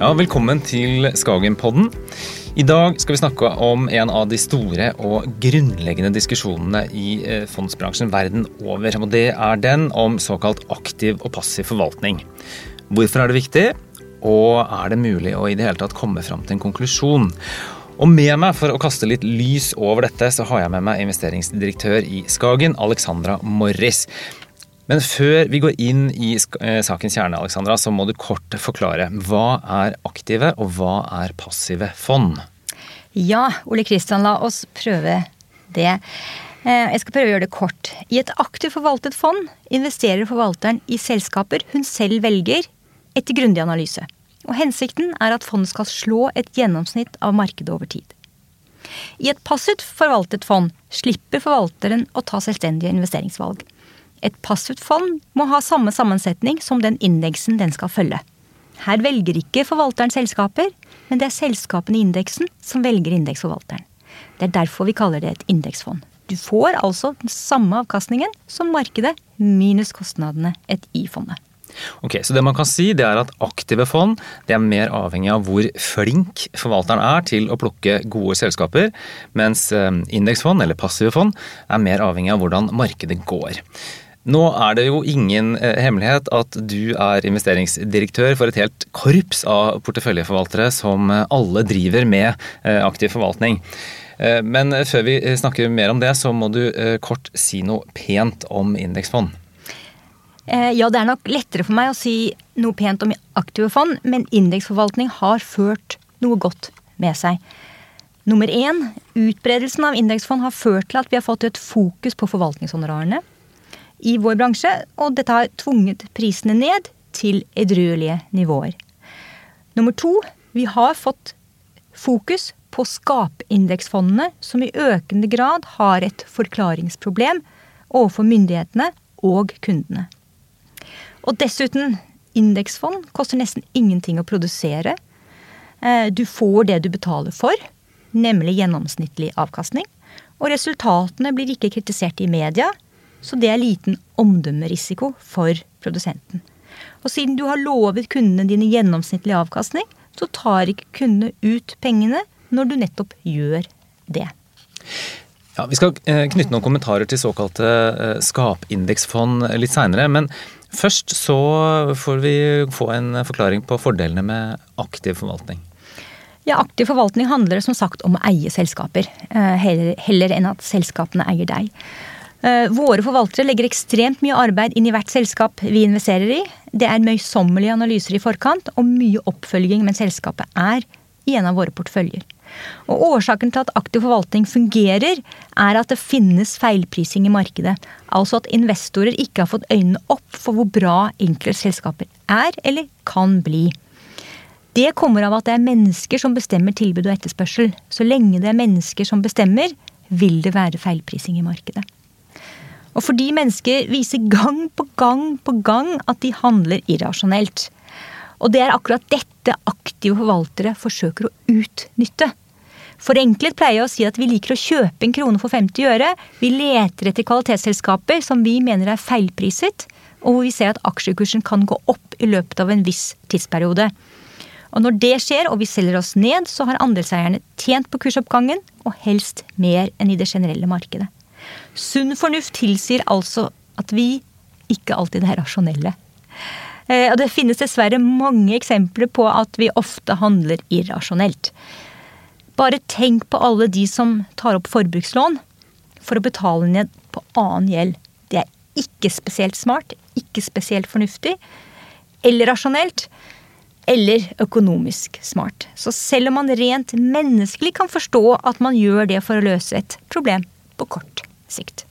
Ja, velkommen til Skagenpodden. I dag skal vi snakke om en av de store og grunnleggende diskusjonene i eh, fondsbransjen verden over. Og det er den om såkalt aktiv og passiv forvaltning. Hvorfor er det viktig, og er det mulig å i det hele tatt komme fram til en konklusjon? Og med meg for å kaste litt lys over dette, så har jeg med meg investeringsdirektør i Skagen, Alexandra Morris. Men før vi går inn i eh, sakens kjerne, Alexandra, så må du kort forklare. Hva er aktive, og hva er passive fond? Ja, Ole Kristian, la oss prøve det. Eh, jeg skal prøve å gjøre det kort. I et aktivt forvaltet fond investerer forvalteren i selskaper hun selv velger etter grundig analyse. Og Hensikten er at fondet skal slå et gjennomsnitt av markedet over tid. I et passivt forvaltet fond slipper forvalteren å ta selvstendige investeringsvalg. Et passivt fond må ha samme sammensetning som den indeksen den skal følge. Her velger ikke forvalteren selskaper, men det er selskapene i indeksen som velger indeksforvalteren. Det er derfor vi kaller det et indeksfond. Du får altså den samme avkastningen som markedet, minus kostnadene et i fondet. Ok, Så det man kan si, det er at aktive fond det er mer avhengig av hvor flink forvalteren er til å plukke gode selskaper, mens eh, indeksfond, eller passive fond, er mer avhengig av hvordan markedet går. Nå er det jo ingen eh, hemmelighet at du er investeringsdirektør for et helt korps av porteføljeforvaltere som eh, alle driver med eh, aktiv forvaltning. Men før vi snakker mer om det, så må du kort si noe pent om indeksfond. Ja, det er nok lettere for meg å si noe pent om aktive fond, men indeksforvaltning har ført noe godt med seg. Nummer én, utbredelsen av indeksfond har ført til at vi har fått et fokus på forvaltningshonorarene i vår bransje, og dette har tvunget prisene ned til edruelige nivåer. Nummer to, vi har fått fokus på skapindeksfondene, som i økende grad har et forklaringsproblem overfor myndighetene og kundene. Og dessuten, indeksfond koster nesten ingenting å produsere. Eh, du får det du betaler for, nemlig gjennomsnittlig avkastning. Og resultatene blir ikke kritisert i media, så det er liten omdømmerisiko for produsenten. Og siden du har lovet kundene dine gjennomsnittlig avkastning, så tar ikke kundene ut pengene når du nettopp gjør det. Ja, Vi skal eh, knytte noen kommentarer til såkalte eh, skapindeksfond litt seinere. Men først så får vi få en forklaring på fordelene med aktiv forvaltning. Ja, Aktiv forvaltning handler som sagt om å eie selskaper, eh, heller, heller enn at selskapene eier deg. Eh, våre forvaltere legger ekstremt mye arbeid inn i hvert selskap vi investerer i. Det er møysommelige analyser i forkant og mye oppfølging mens selskapet er i en av våre porteføljer. Og Årsaken til at aktiv forvaltning fungerer, er at det finnes feilprising i markedet. Altså at investorer ikke har fått øynene opp for hvor bra enkelte selskaper er eller kan bli. Det kommer av at det er mennesker som bestemmer tilbud og etterspørsel. Så lenge det er mennesker som bestemmer, vil det være feilprising i markedet. Og fordi mennesker viser gang på gang på gang at de handler irrasjonelt. Og det er akkurat dette aktive forvaltere forsøker å utnytte. Forenklet pleier jeg å si at vi liker å kjøpe en krone for 50 øre. Vi leter etter kvalitetsselskaper som vi mener er feilpriset, og hvor vi ser at aksjekursen kan gå opp i løpet av en viss tidsperiode. Og når det skjer, og vi selger oss ned, så har andelseierne tjent på kursoppgangen, og helst mer enn i det generelle markedet. Sunn fornuft tilsier altså at vi ikke alltid er rasjonelle. Eh, og det finnes dessverre mange eksempler på at vi ofte handler irrasjonelt. Bare tenk på alle de som tar opp forbrukslån for å betale ned på annen gjeld. Det er ikke spesielt smart, ikke spesielt fornuftig eller rasjonelt. Eller økonomisk smart. Så selv om man rent menneskelig kan forstå at man gjør det for å løse et problem på kort sikt.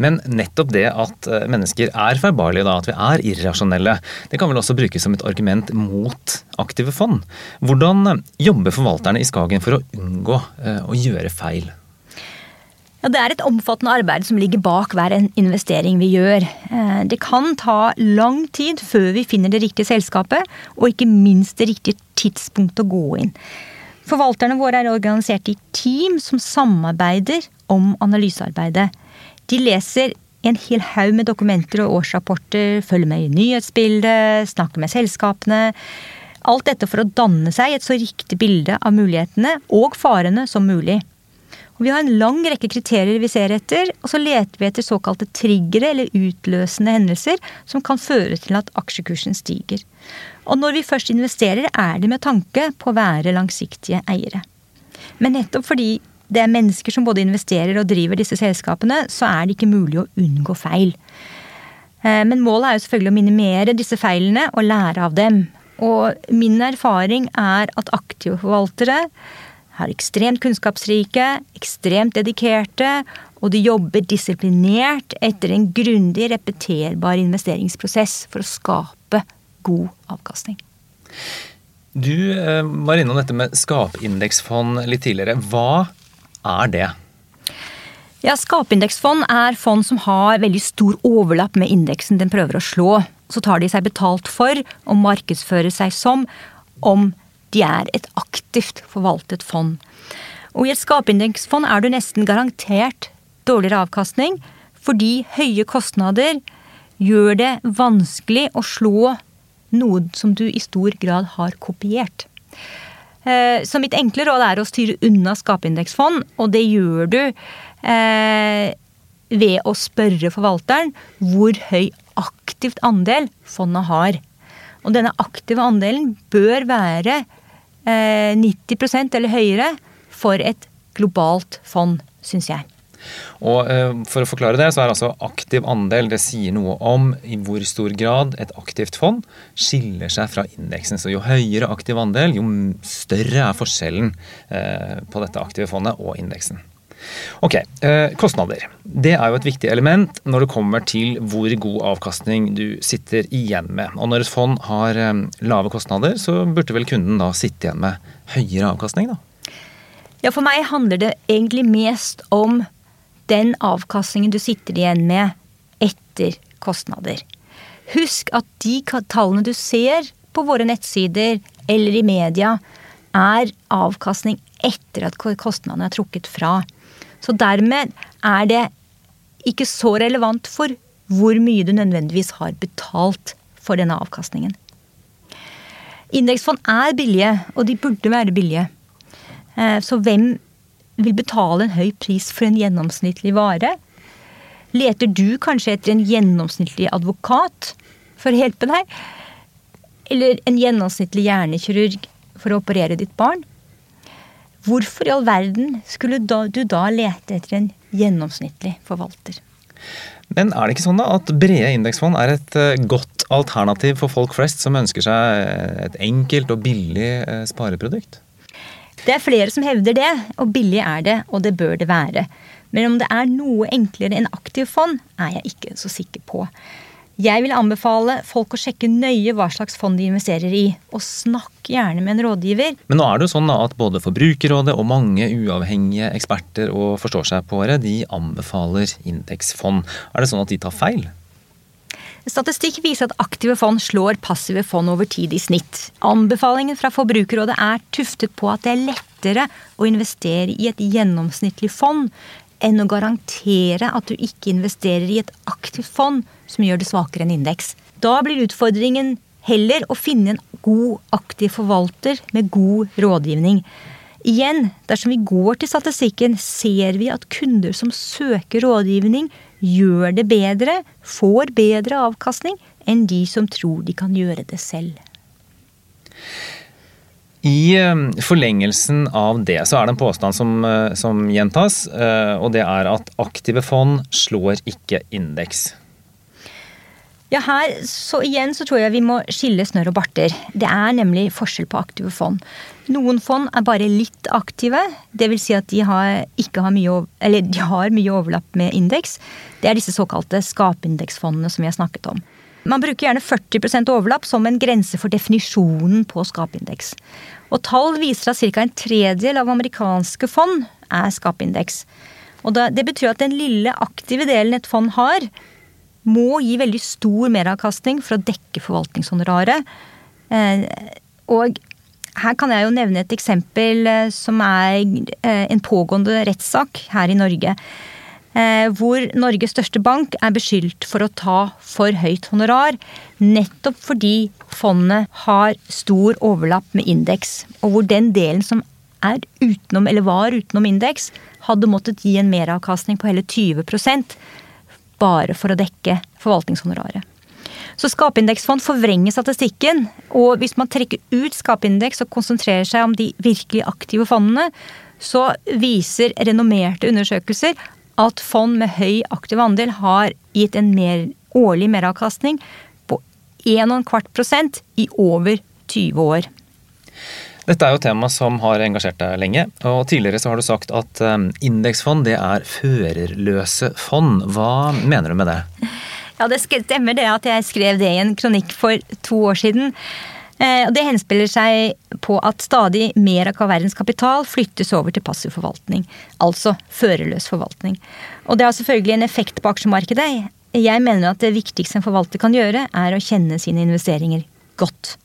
Men nettopp det at eh, mennesker er feilbarlige, at vi er irrasjonelle, det kan vel også brukes som et argument mot aktive fond. Hvordan eh, jobber forvalterne i Skagen for å unngå eh, å gjøre feil? Ja, det er et omfattende arbeid som ligger bak hver investering vi gjør. Det kan ta lang tid før vi finner det riktige selskapet, og ikke minst det riktige tidspunktet å gå inn. Forvalterne våre er organisert i team som samarbeider om analysearbeidet. De leser en hel haug med dokumenter og årsrapporter, følger med i nyhetsbildet, snakker med selskapene. Alt dette for å danne seg et så riktig bilde av mulighetene og farene som mulig. Og vi har en lang rekke kriterier vi ser etter, og så leter vi etter såkalte triggere eller utløsende hendelser som kan føre til at aksjekursen stiger. Og når vi først investerer, er det med tanke på å være langsiktige eiere. Men nettopp fordi det er mennesker som både investerer og driver disse selskapene, så er det ikke mulig å unngå feil. Eh, men målet er jo selvfølgelig å minimere disse feilene og lære av dem. Og min erfaring er at aktive forvaltere er ekstremt kunnskapsrike, ekstremt dedikerte, og de jobber disiplinert etter en grundig, repeterbar investeringsprosess for å skape god avkastning. Du eh, var innom dette med skapindeksfond litt tidligere. Hva er det? Ja, Skapindeksfond er fond som har veldig stor overlapp med indeksen den prøver å slå. Så tar de seg betalt for å markedsføre seg som om de er et aktivt forvaltet fond. Og i et skapindeksfond er du nesten garantert dårligere avkastning, fordi høye kostnader gjør det vanskelig å slå noe som du i stor grad har kopiert. Eh, så mitt enkle råd er å styre unna skapindeksfond, og det gjør du eh, ved å spørre forvalteren hvor høy aktivt andel fondet har. Og denne aktive andelen bør være 90 eh, eller høyere for et globalt fond, syns jeg. Og eh, For å forklare det, så er altså aktiv andel det sier noe om i hvor stor grad et aktivt fond skiller seg fra indeksen. Så Jo høyere aktiv andel, jo større er forskjellen eh, på dette aktive fondet og indeksen. Ok, Kostnader. Det er jo et viktig element når det kommer til hvor god avkastning du sitter igjen med. Og når et fond har lave kostnader, så burde vel kunden da sitte igjen med høyere avkastning, da? Ja, for meg handler det egentlig mest om den avkastningen du sitter igjen med etter kostnader. Husk at de tallene du ser på våre nettsider eller i media, er avkastning etter at kostnadene er trukket fra. Så dermed er det ikke så relevant for hvor mye du nødvendigvis har betalt for denne avkastningen. Indeksfond er billige, og de burde være billige. Eh, så hvem vil betale en høy pris for en gjennomsnittlig vare? Leter du kanskje etter en gjennomsnittlig advokat for å hjelpe deg? Eller en gjennomsnittlig hjernekirurg for å operere ditt barn? Hvorfor i all verden skulle du da lete etter en gjennomsnittlig forvalter? Men er det ikke sånn da at brede indeksfond er et eh, godt alternativ for folk flest som ønsker seg et enkelt og billig eh, spareprodukt? Det er flere som hevder det, og billig er det, og det bør det være. Men om det er noe enklere enn aktiv fond, er jeg ikke så sikker på. Jeg vil anbefale folk å sjekke nøye hva slags fond de investerer i, og snakk gjerne med en rådgiver. Men nå er det jo sånn at både Forbrukerrådet og mange uavhengige eksperter og forstår seg på det, de anbefaler indeksfond. Er det sånn at de tar feil? Statistikk viser at aktive fond slår passive fond over tid i snitt. Anbefalingen fra Forbrukerrådet er tuftet på at det er lettere å investere i et gjennomsnittlig fond enn å garantere at du ikke investerer i et aktivt fond som gjør det svakere enn indeks. Da blir utfordringen heller å finne en god, aktiv forvalter med god rådgivning. Igjen, dersom vi går til statistikken, ser vi at kunder som søker rådgivning, gjør det bedre, får bedre avkastning enn de som tror de kan gjøre det selv. I eh, forlengelsen av det så er det en påstand som, eh, som, gjentas, eh, og det er at aktive fond slår ikke indeks. Ja, her så igjen så tror jeg vi må skille snørr og barter. Det er nemlig forskjell på aktive fond. Noen fond er bare litt aktive. Dvs. Si at de har, har, mye, de har mye overlapp med indeks. Det er disse såkalte skapindeksfondene som vi har snakket om. Man bruker gjerne 40% overlapp som en grense for definisjonen på skapindeks. Og tall viser at ca. en tredjedel av amerikanske fond er skapindeks. Og det betyr at den lille aktive delen et fond har, må gi veldig stor meravkastning for å dekke forvaltningshonoraret. Eh, og her kan jeg jo nevne et eksempel eh, som er eh, en pågående rettssak her i Norge. Hvor Norges største bank er beskyldt for å ta for høyt honorar. Nettopp fordi fondet har stor overlapp med indeks. Og hvor den delen som er utenom, eller var utenom indeks, hadde måttet gi en meravkastning på hele 20 bare for å dekke forvaltningshonoraret. Så skapindeksfond forvrenger statistikken, og hvis man trekker ut skapindeks og konsentrerer seg om de virkelig aktive fondene, så viser renommerte undersøkelser at fond med høy aktiv andel har gitt en mer, årlig meravkastning på 1,25 prosent i over 20 år. Dette er jo tema som har engasjert deg lenge. og Tidligere så har du sagt at um, indeksfond det er førerløse fond. Hva mener du med det? Ja, Det stemmer det at jeg skrev det i en kronikk for to år siden. Eh, det henspiller seg på at stadig mer av verdens kapital flyttes over til passiv forvaltning. Altså førerløs forvaltning. Og det har selvfølgelig en effekt på aksjemarkedet. Jeg mener at det viktigste en forvalter kan gjøre, er å kjenne sine investeringer godt.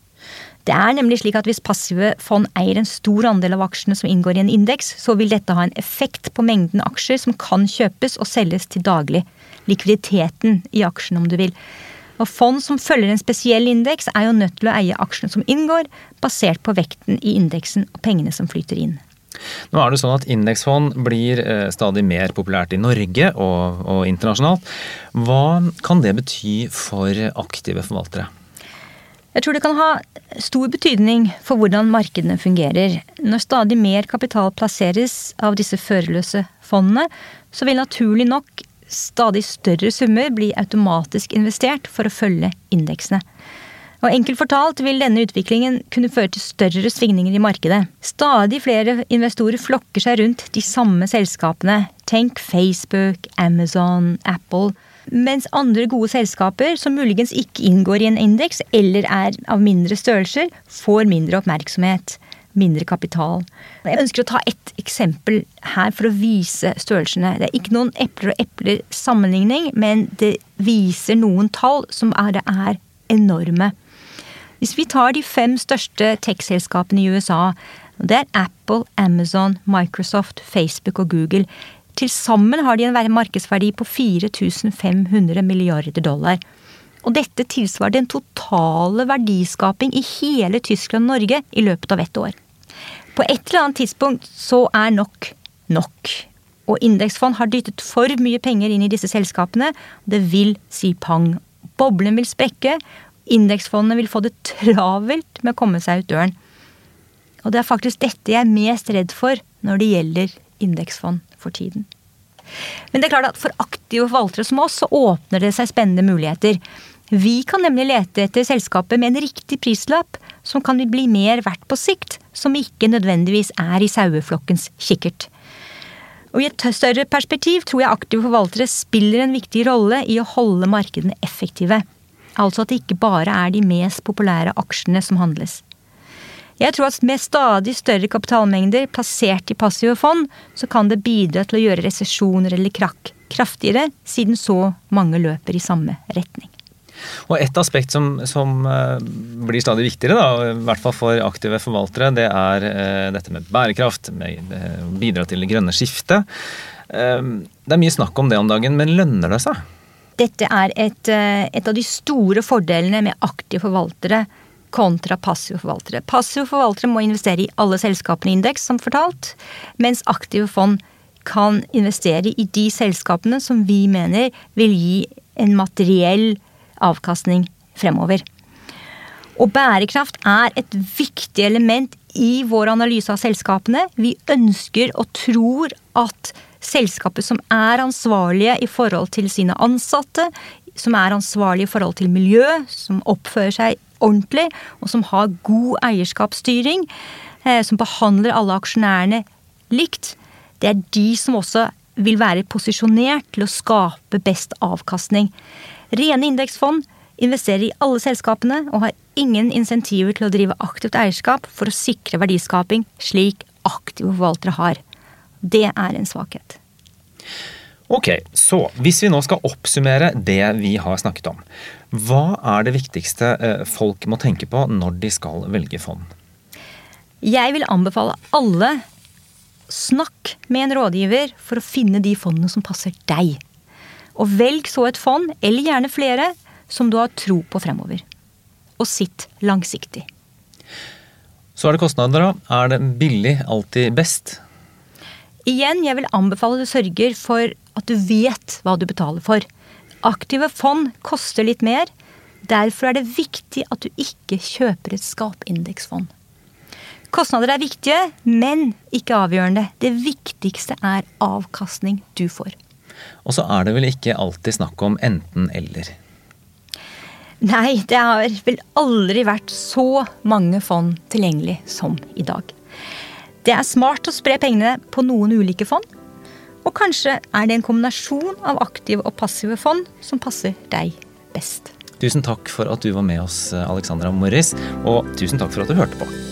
Det er nemlig slik at Hvis passive fond eier en stor andel av aksjene som inngår i en indeks, så vil dette ha en effekt på mengden aksjer som kan kjøpes og selges til daglig. Likviditeten i aksjen, om du vil. Og Fond som følger en spesiell indeks, er jo nødt til å eie aksjene som inngår, basert på vekten i indeksen og pengene som flyter inn. Nå er det sånn at Indeksfond blir eh, stadig mer populært i Norge og, og internasjonalt. Hva kan det bety for aktive forvaltere? Jeg tror det kan ha stor betydning for hvordan markedene fungerer. Når stadig mer kapital plasseres av disse førerløse fondene, så vil naturlig nok stadig større summer bli automatisk investert for å følge indeksene. Og Enkelt fortalt vil denne utviklingen kunne føre til større svingninger i markedet. Stadig flere investorer flokker seg rundt de samme selskapene. Tenk Facebook, Amazon, Apple. Mens andre gode selskaper, som muligens ikke inngår i en indeks eller er av mindre størrelser, får mindre oppmerksomhet mindre kapital. Jeg ønsker å ta ett eksempel her for å vise størrelsene. Det er ikke noen epler og epler sammenligning, men det viser noen tall som er, er enorme. Hvis vi tar de fem største tech-selskapene i USA, det er Apple, Amazon, Microsoft, Facebook og Google. Til sammen har de en markedsverdi på 4500 milliarder dollar. Og dette tilsvarer den totale verdiskaping i hele Tyskland og Norge i løpet av ett år. På et eller annet tidspunkt så er nok nok. Og indeksfond har dyttet for mye penger inn i disse selskapene. Det vil si pang. Boblen vil sprekke. Indeksfondene vil få det travelt med å komme seg ut døren. Og det er faktisk dette jeg er mest redd for når det gjelder indeksfond for tiden. Men det er klart at for aktive forvaltere som oss, så åpner det seg spennende muligheter. Vi kan nemlig lete etter selskaper med en riktig prislapp som kan bli mer verdt på sikt, som ikke nødvendigvis er i saueflokkens kikkert. Og I et større perspektiv tror jeg aktive forvaltere spiller en viktig rolle i å holde markedene effektive. Altså at det ikke bare er de mest populære aksjene som handles. Jeg tror at med stadig større kapitalmengder plassert i passive fond, så kan det bidra til å gjøre resesjoner eller krakk kraftigere, siden så mange løper i samme retning. Og Et aspekt som, som, eh, blir stadig viktigere, da, i hvert fall for aktive forvaltere, det er eh, dette med bærekraft, med å eh, bidra til det grønne skiftet. Det er mye snakk om det om dagen, men lønner det seg? Dette er et, et av de store fordelene med aktive forvaltere kontra passive forvaltere. Passive forvaltere må investere i alle selskapene i indeks, som fortalt, mens aktive fond kan investere i de selskapene som vi mener vil gi en materiell avkastning fremover. Og bærekraft er et viktig element i vår analyse av selskapene. Vi ønsker og tror at selskaper som er ansvarlige i forhold til sine ansatte, som er ansvarlige i forhold til miljø, som oppfører seg ordentlig, og som har god eierskapsstyring, eh, som behandler alle aksjonærene likt, det er de som også vil være posisjonert til å skape best avkastning. Rene indeksfond investerer i alle selskapene og har ingen insentiver til å drive aktivt eierskap for å sikre verdiskaping, slik aktive forvaltere har. Det er en svakhet. Ok, så hvis vi nå skal oppsummere det vi har snakket om. Hva er det viktigste eh, folk må tenke på når de skal velge fond? Jeg vil anbefale alle snakk med en rådgiver for å finne de fondene som passer deg. Og velg så et fond, eller gjerne flere, som du har tro på fremover. Og sitt langsiktig. Så er det kostnader, da. Er det billig alltid best? Igjen, jeg vil anbefale du sørger for at du vet hva du betaler for. Aktive fond koster litt mer. Derfor er det viktig at du ikke kjøper et skapindeksfond. Kostnader er viktige, men ikke avgjørende. Det viktigste er avkastning du får. Og så er det vel ikke alltid snakk om enten-eller? Nei, det har vel aldri vært så mange fond tilgjengelig som i dag. Det er smart å spre pengene på noen ulike fond. Og kanskje er det en kombinasjon av aktive og passive fond som passer deg best. Tusen takk for at du var med oss, Alexandra Morris, og tusen takk for at du hørte på.